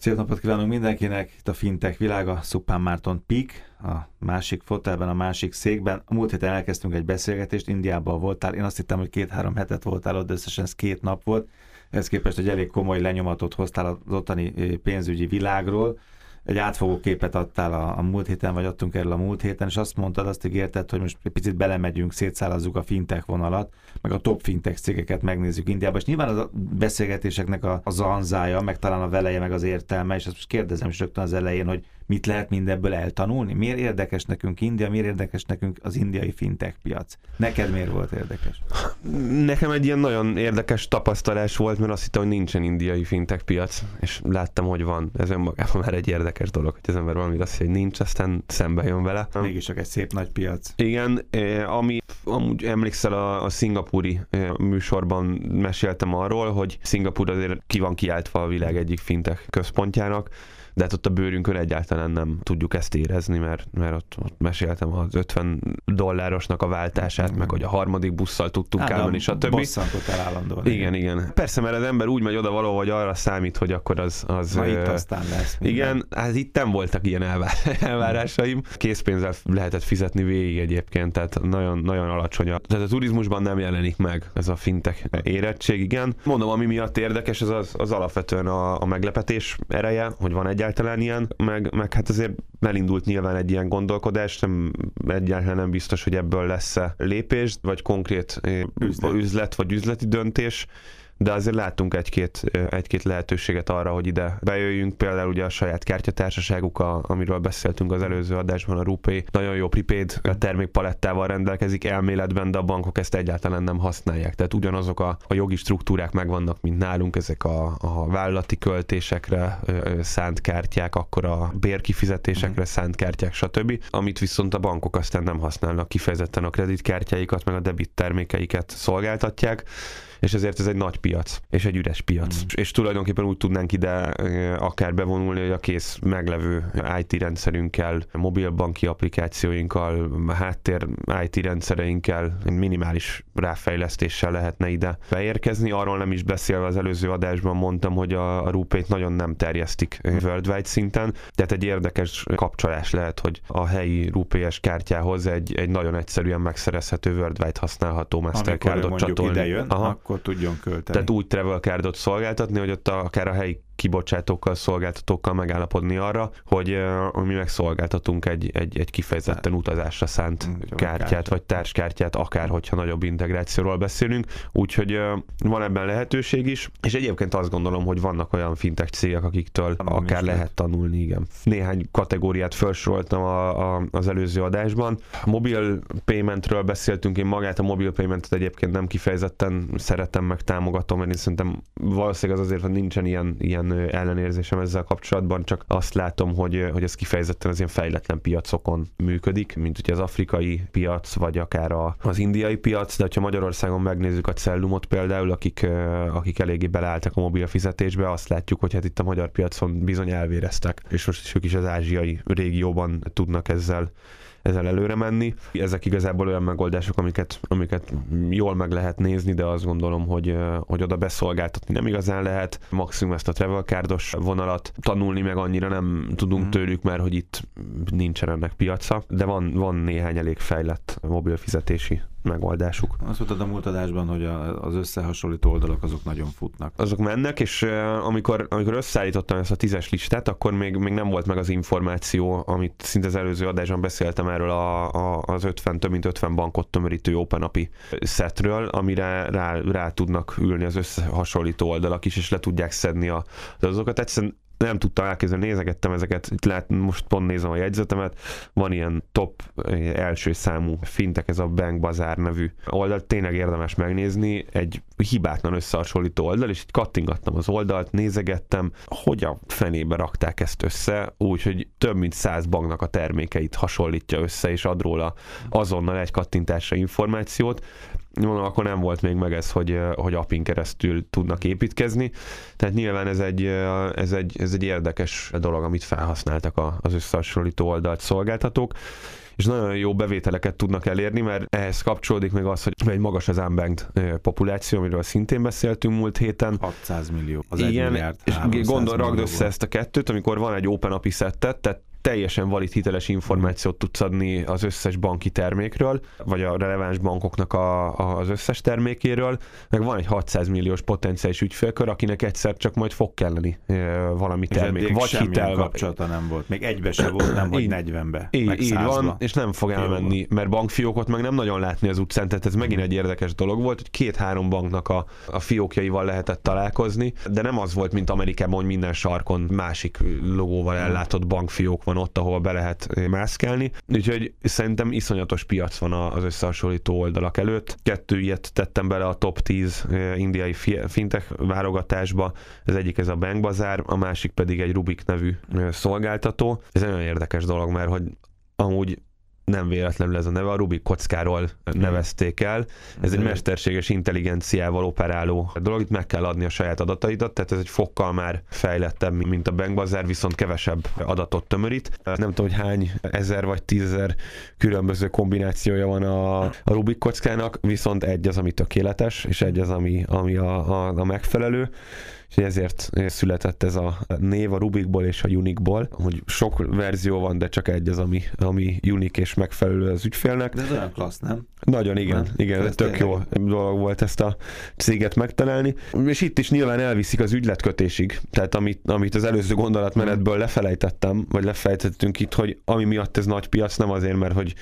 Szép napot kívánunk mindenkinek, itt a Fintech világa, Szupán Márton Pik, a másik fotelben, a másik székben. A múlt héten elkezdtünk egy beszélgetést, Indiában voltál, én azt hittem, hogy két-három hetet voltál ott, de összesen ez két nap volt. Ez képest egy elég komoly lenyomatot hoztál az ottani pénzügyi világról egy átfogó képet adtál a, a múlt héten, vagy adtunk erről a múlt héten, és azt mondtad, azt ígérted, hogy most egy picit belemegyünk, szétszállazzuk a fintech vonalat, meg a top fintech cégeket megnézzük Indiába, és nyilván a beszélgetéseknek a, a zanzája, meg talán a veleje, meg az értelme, és azt most kérdezem is rögtön az elején, hogy mit lehet mindebből eltanulni? Miért érdekes nekünk India, miért érdekes nekünk az indiai fintech piac? Neked miért volt érdekes? Nekem egy ilyen nagyon érdekes tapasztalás volt, mert azt hittem, hogy nincsen indiai fintech piac, és láttam, hogy van. Ez önmagában már egy érdekes dolog, hogy az ember valamit azt hogy nincs, aztán szembe jön vele. Mégis csak egy szép nagy piac. Igen, eh, ami amúgy emlékszel a, a szingapúri eh, műsorban meséltem arról, hogy Szingapúr azért ki van kiáltva a világ egyik fintech központjának, de hát ott a bőrünkön egyáltalán nem tudjuk ezt érezni, mert, mert ott, ott meséltem az 50 dollárosnak a váltását, meg hogy a harmadik busszal tudtunk hát, elmenni, stb. Bosszantott el állandóan. Igen, igen. Persze, mert az ember úgy megy oda való, hogy arra számít, hogy akkor az... az Ma itt aztán lesz. Minden. Igen, hát itt nem voltak ilyen elvár- elvárásaim. Készpénzzel lehetett fizetni végig egyébként, tehát nagyon, nagyon alacsony. Tehát a turizmusban nem jelenik meg ez a fintech érettség, igen. Mondom, ami miatt érdekes, ez az, az alapvetően a, a meglepetés ereje, hogy van egy egyáltalán ilyen, meg, meg hát azért elindult nyilván egy ilyen gondolkodás, nem, egyáltalán nem biztos, hogy ebből lesz-e lépés, vagy konkrét eh, üzlet, üzlet vagy üzleti döntés, de azért láttunk egy-két, egy-két lehetőséget arra, hogy ide bejöjjünk, például ugye a saját kártyatársaságuk, a, amiről beszéltünk az előző adásban, a Rupé, nagyon jó prepaid termékpalettával rendelkezik elméletben, de a bankok ezt egyáltalán nem használják. Tehát ugyanazok a, a jogi struktúrák megvannak, mint nálunk, ezek a, a vállalati költésekre szánt kártyák, akkor a bérkifizetésekre mhm. szánt kártyák, stb. Amit viszont a bankok aztán nem használnak, kifejezetten a kreditkártyáikat, meg a debit termékeiket szolgáltatják és ezért ez egy nagy piac, és egy üres piac. Mm. És tulajdonképpen úgy tudnánk ide akár bevonulni, hogy a kész meglevő IT rendszerünkkel, mobilbanki applikációinkkal, háttér IT rendszereinkkel, minimális ráfejlesztéssel lehetne ide beérkezni. Arról nem is beszélve az előző adásban mondtam, hogy a, a Rupét nagyon nem terjesztik worldwide szinten, tehát egy érdekes kapcsolás lehet, hogy a helyi rupélyes kártyához egy, egy nagyon egyszerűen megszerezhető worldwide használható Mastercardot csatolni. Idejön, Aha akkor tudjon költeni. Tehát úgy travel cardot szolgáltatni, hogy ott akár a helyi kibocsátókkal, szolgáltatókkal megállapodni arra, hogy, hogy mi megszolgáltatunk egy, egy, egy kifejezetten utazásra szánt kártyát, vagy társkártyát, akár hogyha nagyobb integrációról beszélünk. Úgyhogy van ebben lehetőség is, és egyébként azt gondolom, hogy vannak olyan fintech cégek, akiktől Tanulni akár lehet, tanulni, igen. Néhány kategóriát felsoroltam a, a, az előző adásban. Mobil paymentről beszéltünk, én magát a mobil paymentet egyébként nem kifejezetten szeretem, meg támogatom, mert én szerintem valószínűleg az azért, hogy nincsen ilyen, ilyen ellenérzésem ezzel kapcsolatban, csak azt látom, hogy, hogy ez kifejezetten az ilyen fejletlen piacokon működik, mint ugye az afrikai piac, vagy akár a, az indiai piac, de ha Magyarországon megnézzük a Cellumot például, akik, akik eléggé beleálltak a mobil fizetésbe, azt látjuk, hogy hát itt a magyar piacon bizony elvéreztek, és most is ők is az ázsiai régióban tudnak ezzel ezzel előre menni. Ezek igazából olyan megoldások, amiket, amiket jól meg lehet nézni, de azt gondolom, hogy, hogy oda beszolgáltatni nem igazán lehet. Maximum ezt a travel cardos vonalat tanulni meg annyira nem tudunk mm. tőlük, mert hogy itt nincsen ennek piaca, de van, van néhány elég fejlett mobil fizetési megoldásuk. Azt mondtad a múlt adásban, hogy az összehasonlító oldalak azok nagyon futnak. Azok mennek, és amikor, amikor összeállítottam ezt a tízes listát, akkor még, még nem volt meg az információ, amit szinte az előző adásban beszéltem erről a, a, az 50, több mint 50 bankot tömörítő Open API setről, amire rá, rá tudnak ülni az összehasonlító oldalak is, és le tudják szedni a, az azokat. Egyszerűen nem tudtam elkezdeni, nézegettem ezeket, itt lehet, most pont nézem a jegyzetemet, van ilyen top eh, első számú fintek, ez a Bank Bazaar nevű oldal, tényleg érdemes megnézni, egy hibátlan összehasonlító oldal, és itt kattingattam az oldalt, nézegettem, hogy a fenébe rakták ezt össze, úgyhogy több mint száz banknak a termékeit hasonlítja össze, és ad róla azonnal egy kattintásra információt, mondom, akkor nem volt még meg ez, hogy, hogy apin keresztül tudnak építkezni. Tehát nyilván ez egy, ez egy, ez egy érdekes dolog, amit felhasználtak az összehasonlító oldalt szolgáltatók és nagyon jó bevételeket tudnak elérni, mert ehhez kapcsolódik még az, hogy egy magas az unbanked populáció, amiről szintén beszéltünk múlt héten. 600 millió, az Igen, egy milliárd, és 300 gondol, ragd össze ezt a kettőt, amikor van egy open API szettet, tehát teljesen valid hiteles információt tudsz adni az összes banki termékről, vagy a releváns bankoknak a, a, az összes termékéről, meg van egy 600 milliós potenciális ügyfélkör, akinek egyszer csak majd fog kelleni e, valami termék, vagy hitel, kapcsolata nem volt. Még egybe se volt, nem, vagy Így- 40-be, így, így 100-ba. van, és nem fog elmenni, mert bankfiókot meg nem nagyon látni az utcán, tehát ez megint egy érdekes dolog volt, hogy két-három banknak a, a fiókjaival lehetett találkozni, de nem az volt, mint Amerikában, hogy minden sarkon másik logóval ellátott bankfiók van ott, ahol be lehet eh, mászkálni. Úgyhogy szerintem iszonyatos piac van az összehasonlító oldalak előtt. Kettő ilyet tettem bele a top 10 eh, indiai fi- fintech válogatásba. Ez egyik ez a Bank Bazaar, a másik pedig egy Rubik nevű eh, szolgáltató. Ez egy nagyon érdekes dolog, mert hogy amúgy nem véletlenül ez a neve, a Rubik kockáról nevezték el. Ez egy Mhm. mesterséges intelligenciával operáló dolog, itt meg kell adni a saját adataidat, tehát ez egy fokkal már fejlettebb, mint a Bank Bazaar, viszont kevesebb adatot tömörít. Nem tudom, hogy hány ezer vagy tízezer különböző kombinációja van a, a Rubik kockának, viszont egy az, ami tökéletes, és egy az, ami, ami a, a, a megfelelő és ezért született ez a név a Rubikból és a Unikból, hogy sok verzió van, de csak egy az, ami, ami unik és megfelelő az ügyfélnek. De ez olyan klassz, nem? Nagyon igen, Nem? igen, Ez tök tényleg. jó dolog volt ezt a céget megtalálni. És itt is nyilván elviszik az ügyletkötésig. Tehát amit, amit az előző gondolatmenetből lefelejtettem, vagy lefelejtettünk itt, hogy ami miatt ez nagy piac, nem azért, mert hogy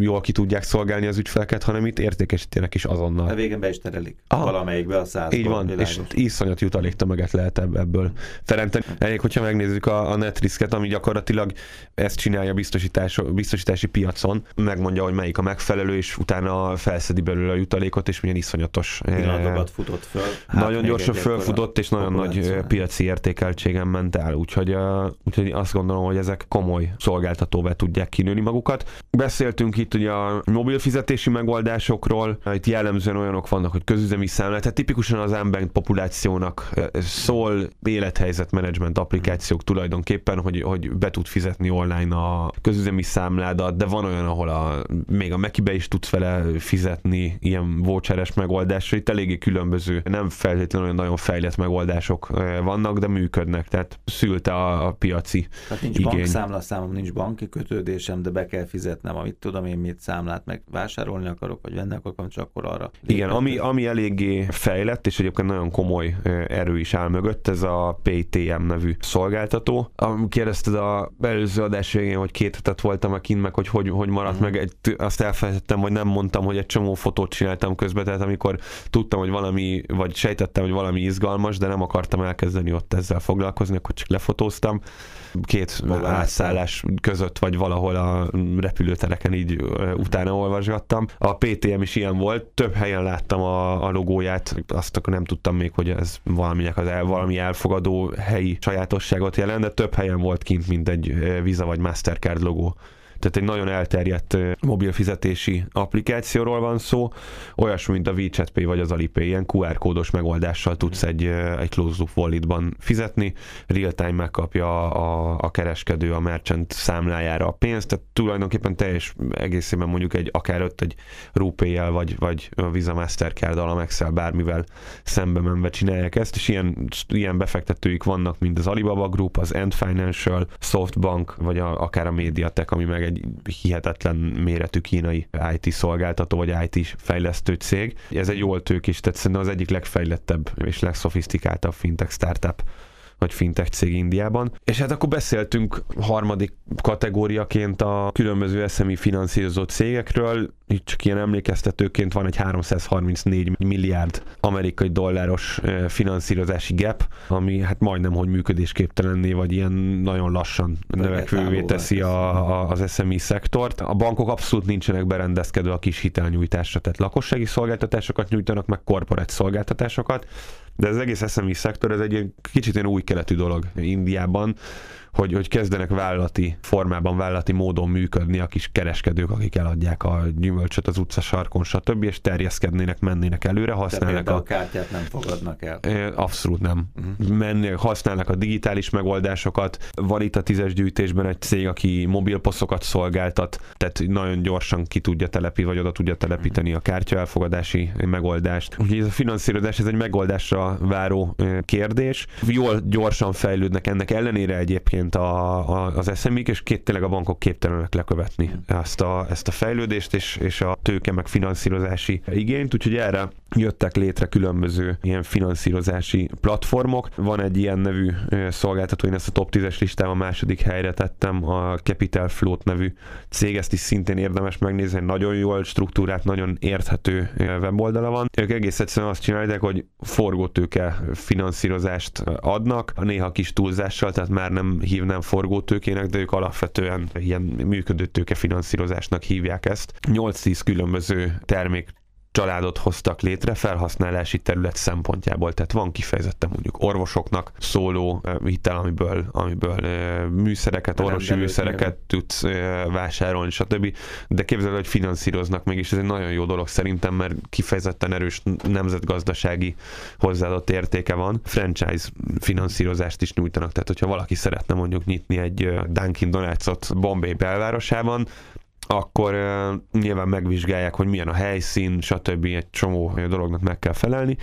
jól ki tudják szolgálni az ügyfeleket, hanem itt értékesítenek is A azonnal. végén be is terelik. Aha. Valamelyikbe a százba. Így van, világos. és iszonyat jutaléktömeget lehet ebb- ebből teremteni. Elég, hogyha megnézzük a, a Netrisket, ami gyakorlatilag ezt csinálja biztosítás, biztosítási piacon, megmondja, hogy melyik a megfelelő, és utána felszedi belőle a jutalékot, és milyen iszonyatos. eh, Pillanatokat futott föl. Hát nagyon gyorsan fölfutott, és nagyon nagy eh, piaci értékeltségen ment el. Úgyhogy, uh, úgyhogy azt gondolom, hogy ezek komoly szolgáltatóvá tudják kinőni magukat. Beszéltünk itt ugye a mobil fizetési megoldásokról, itt jellemzően olyanok vannak, hogy közüzemi számlát, tehát tipikusan az unbanked populációnak szól élethelyzet management applikációk tulajdonképpen, hogy, hogy be tud fizetni online a közüzemi számládat, de van olyan, ahol a, még a Mekibe is tudsz vele fizetni, ilyen voucheres megoldásra, itt eléggé különböző, nem feltétlenül olyan nagyon fejlett megoldások vannak, de működnek, tehát szülte a, a piaci Tehát nincs igény. bankszámlaszámom, nincs banki kötődésem, de be kell fizetnem, amit tudom én mit számlát, meg vásárolni akarok, vagy venni akarok, csak akkor arra. Igen, ami, ami eléggé fejlett, és egyébként nagyon komoly erő is áll mögött, ez a PTM nevű szolgáltató. Kérdezted a előző adás végén, hogy két hetet voltam a kint, meg hogy hogy, hogy maradt Mhm. meg, egy, azt elfelejtettem, hogy nem mondtam, hogy egy csomó fotót csináltam közben, tehát amikor tudtam, hogy valami, vagy sejtettem, hogy valami izgalmas, de nem akartam elkezdeni ott ezzel foglalkozni, akkor csak lefotóztam. Két átszállás között, vagy valahol a repülőtereken így utána olvasgattam. A PTM is ilyen volt, több helyen láttam a, a logóját, azt akkor nem tudtam még, hogy ez valaminek az el, valami elfogadó helyi sajátosságot jelent, de több helyen volt kint, mint egy Visa vagy Mastercard logó. Tehát egy nagyon elterjedt mobil fizetési applikációról van szó, olyasmi, mint a WeChat Pay vagy az Alipay, ilyen QR kódos megoldással tudsz egy, egy closed loop walletban fizetni, real-time megkapja a, a kereskedő a merchant számlájára a pénzt, tehát tulajdonképpen teljes egészében mondjuk egy akár ott egy RuPay-jel vagy, vagy a Visa Mastercard-dal, a Excel bármivel szembe menve csinálják ezt, és ilyen, ilyen befektetőik vannak, mint az Alibaba Group, az Ant Financial, Softbank, vagy a, akár a Mediatek, ami meg egy hihetetlen méretű kínai IT szolgáltató, vagy IT fejlesztő cég. Ez egy jól tőkés, tehát szerintem az egyik legfejlettebb és legszofisztikáltabb fintech startup vagy fintech cég Indiában. És hát akkor beszéltünk harmadik kategóriaként a különböző SME finanszírozó cégekről. Itt csak ilyen emlékeztetőként van egy 334 milliárd amerikai dolláros finanszírozási gap, ami hát majdnem, hogy működésképtelenné, vagy ilyen nagyon lassan növekvővé teszi a, a, az SME szektort. A bankok abszolút nincsenek berendezkedve a kis hitelnyújtásra, tehát lakossági szolgáltatásokat nyújtanak, meg korporát szolgáltatásokat, de az egész SME szektor, ez egy ilyen kicsit ilyen új keletű dolog Indiában, hogy, hogy kezdenek vállalati formában, vállalati módon működni a kis kereskedők, akik eladják a gyümölcsöt az utca sarkon, stb. és terjeszkednének, mennének előre, használnak a... a kártyát nem fogadnak el. Abszolút nem. Uh-huh. Menni, használnak a digitális megoldásokat. Van itt a tízes gyűjtésben egy cég, aki mobilposzokat szolgáltat, tehát nagyon gyorsan ki tudja telepi, vagy oda tudja telepíteni a kártya elfogadási megoldást. Úgyhogy ez a finanszírozás, ez egy megoldásra váró kérdés. Jól gyorsan fejlődnek ennek ellenére egyébként a, a, az SMI-k, és két, tényleg a bankok képtelenek lekövetni ezt a, ezt a fejlődést és, és a tőke meg finanszírozási igényt, úgyhogy erre jöttek létre különböző ilyen finanszírozási platformok. Van egy ilyen nevű szolgáltató, én ezt a top 10-es listában a második helyre tettem, a Capital Float nevű cég, ezt is szintén érdemes megnézni, nagyon jól struktúrát, nagyon érthető weboldala van. Ők egész egyszerűen azt csinálják, hogy forgótőke finanszírozást adnak, néha kis túlzással, tehát már nem hívnám forgótőkének, de ők alapvetően ilyen működőtőke finanszírozásnak hívják ezt. 8-10 különböző termék családot hoztak létre felhasználási terület szempontjából. Tehát van kifejezetten mondjuk orvosoknak szóló hitel, amiből, amiből műszereket, orvosi műszereket tudsz vásárolni, stb. De képzeld, hogy finanszíroznak meg, és ez egy nagyon jó dolog szerintem, mert kifejezetten erős nemzetgazdasági hozzáadott értéke van. Franchise finanszírozást is nyújtanak, tehát hogyha valaki szeretne mondjuk nyitni egy Dunkin Donuts-ot Bombay belvárosában, akkor uh, nyilván megvizsgálják, hogy milyen a helyszín, stb. egy csomó dolognak meg kell felelni,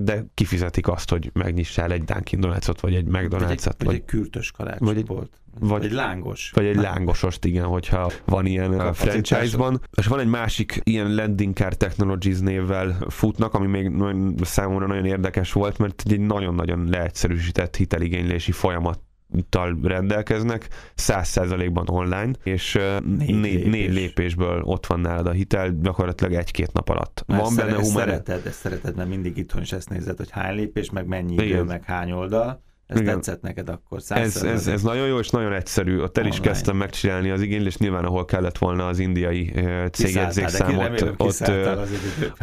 de kifizetik azt, hogy megnyissál egy Dunkin Donuts-ot, vagy egy McDonald's-ot. Vagy egy, vagy egy kürtös vagy egy, volt. Vagy, egy lángos. Vagy egy lángosost, igen, hogyha van ilyen a franchise-ban. És van egy másik ilyen Landing Car Technologies névvel futnak, ami még nagyon, számomra nagyon érdekes volt, mert egy nagyon-nagyon leegyszerűsített hiteligénylési folyamat tal rendelkeznek, száz százalékban online, és négy, négy, lépés. négy lépésből ott van nálad a hitel, gyakorlatilag egy-két nap alatt. Mert van benne humor. Szereted, ezt szereted, mert mindig itthon is ezt nézed, hogy hány lépés, meg mennyi idő, Igen. meg hány oldal. Ez Igen. tetszett neked akkor? Ez, ez, ez nagyon jó és nagyon egyszerű. Ott el is Online. kezdtem megcsinálni az igénylést, nyilván ahol kellett volna az indiai cégjegyzékszámot, ott, ott,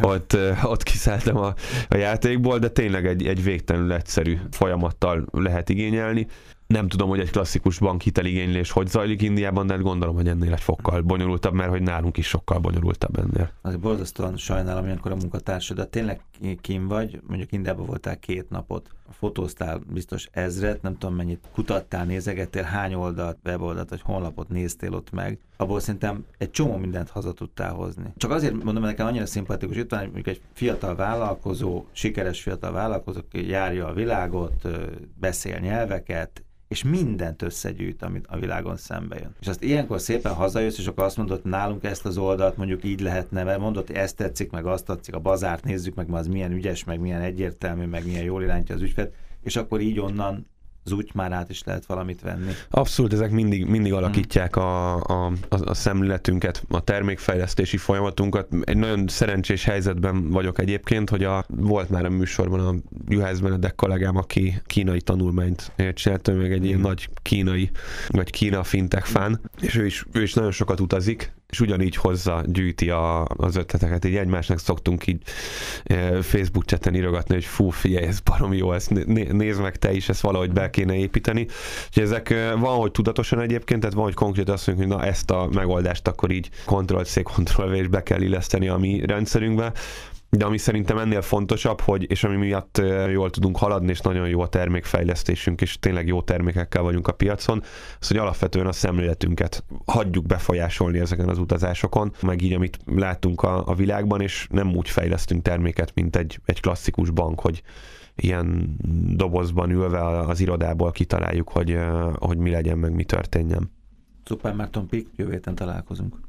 ott, ott kiszálltam a, a játékból, de tényleg egy, egy végtelenül egyszerű folyamattal lehet igényelni. Nem tudom, hogy egy klasszikus bankhiteligénylés hogy zajlik Indiában, de hát gondolom, hogy ennél egy fokkal bonyolultabb, mert hogy nálunk is sokkal bonyolultabb ennél. Azért borzasztóan sajnálom, ilyenkor a munkatársadat tényleg kim vagy, mondjuk Indiában voltál két napot, fotóztál biztos ezret, nem tudom mennyit kutattál, nézegettél, hány oldalt, weboldalt vagy honlapot néztél ott meg, abból szerintem egy csomó mindent haza tudtál hozni. Csak azért mondom, hogy nekem annyira szimpatikus, itt van mondjuk egy fiatal vállalkozó, sikeres fiatal vállalkozó, aki járja a világot, beszél nyelveket, és mindent összegyűjt, amit a világon szembe jön. És azt ilyenkor szépen hazajössz, és akkor azt mondod, nálunk ezt az oldalt mondjuk így lehetne, mert mondod, hogy ezt tetszik, meg azt tetszik, a bazárt nézzük meg, az milyen ügyes, meg milyen egyértelmű, meg milyen jól irányítja az ügyfet, és akkor így onnan az úgy már át is lehet valamit venni. Abszolút, ezek mindig, mindig alakítják a, a, a, a szemléletünket, a termékfejlesztési folyamatunkat. Egy nagyon szerencsés helyzetben vagyok egyébként, hogy a, volt már a műsorban a Juhász Benedek kollégám, aki kínai tanulmányt csinált, meg egy ilyen mm. nagy kínai, vagy kína fintech fan, és ő is, ő is nagyon sokat utazik, és ugyanígy hozza, gyűjti a, az ötleteket. Így egymásnak szoktunk így e, Facebook cseten írogatni, hogy fú, figyelj, ez barom jó, ezt né, nézd meg te is, ezt valahogy be kéne építeni. Úgyhogy ezek e, van, hogy tudatosan egyébként, tehát van, hogy konkrét azt mondjuk, hogy na ezt a megoldást akkor így Ctrl-C, Ctrl-V és be kell illeszteni a mi rendszerünkbe. De ami szerintem ennél fontosabb, hogy, és ami miatt jól tudunk haladni, és nagyon jó a termékfejlesztésünk, és tényleg jó termékekkel vagyunk a piacon, az, hogy alapvetően a szemléletünket hagyjuk befolyásolni ezeken az utazásokon, meg így, amit látunk a, a világban, és nem úgy fejlesztünk terméket, mint egy, egy klasszikus bank, hogy ilyen dobozban ülve az irodából kitaláljuk, hogy, hogy mi legyen, meg mi történjen. Szuper Márton Pik, jövő héten találkozunk.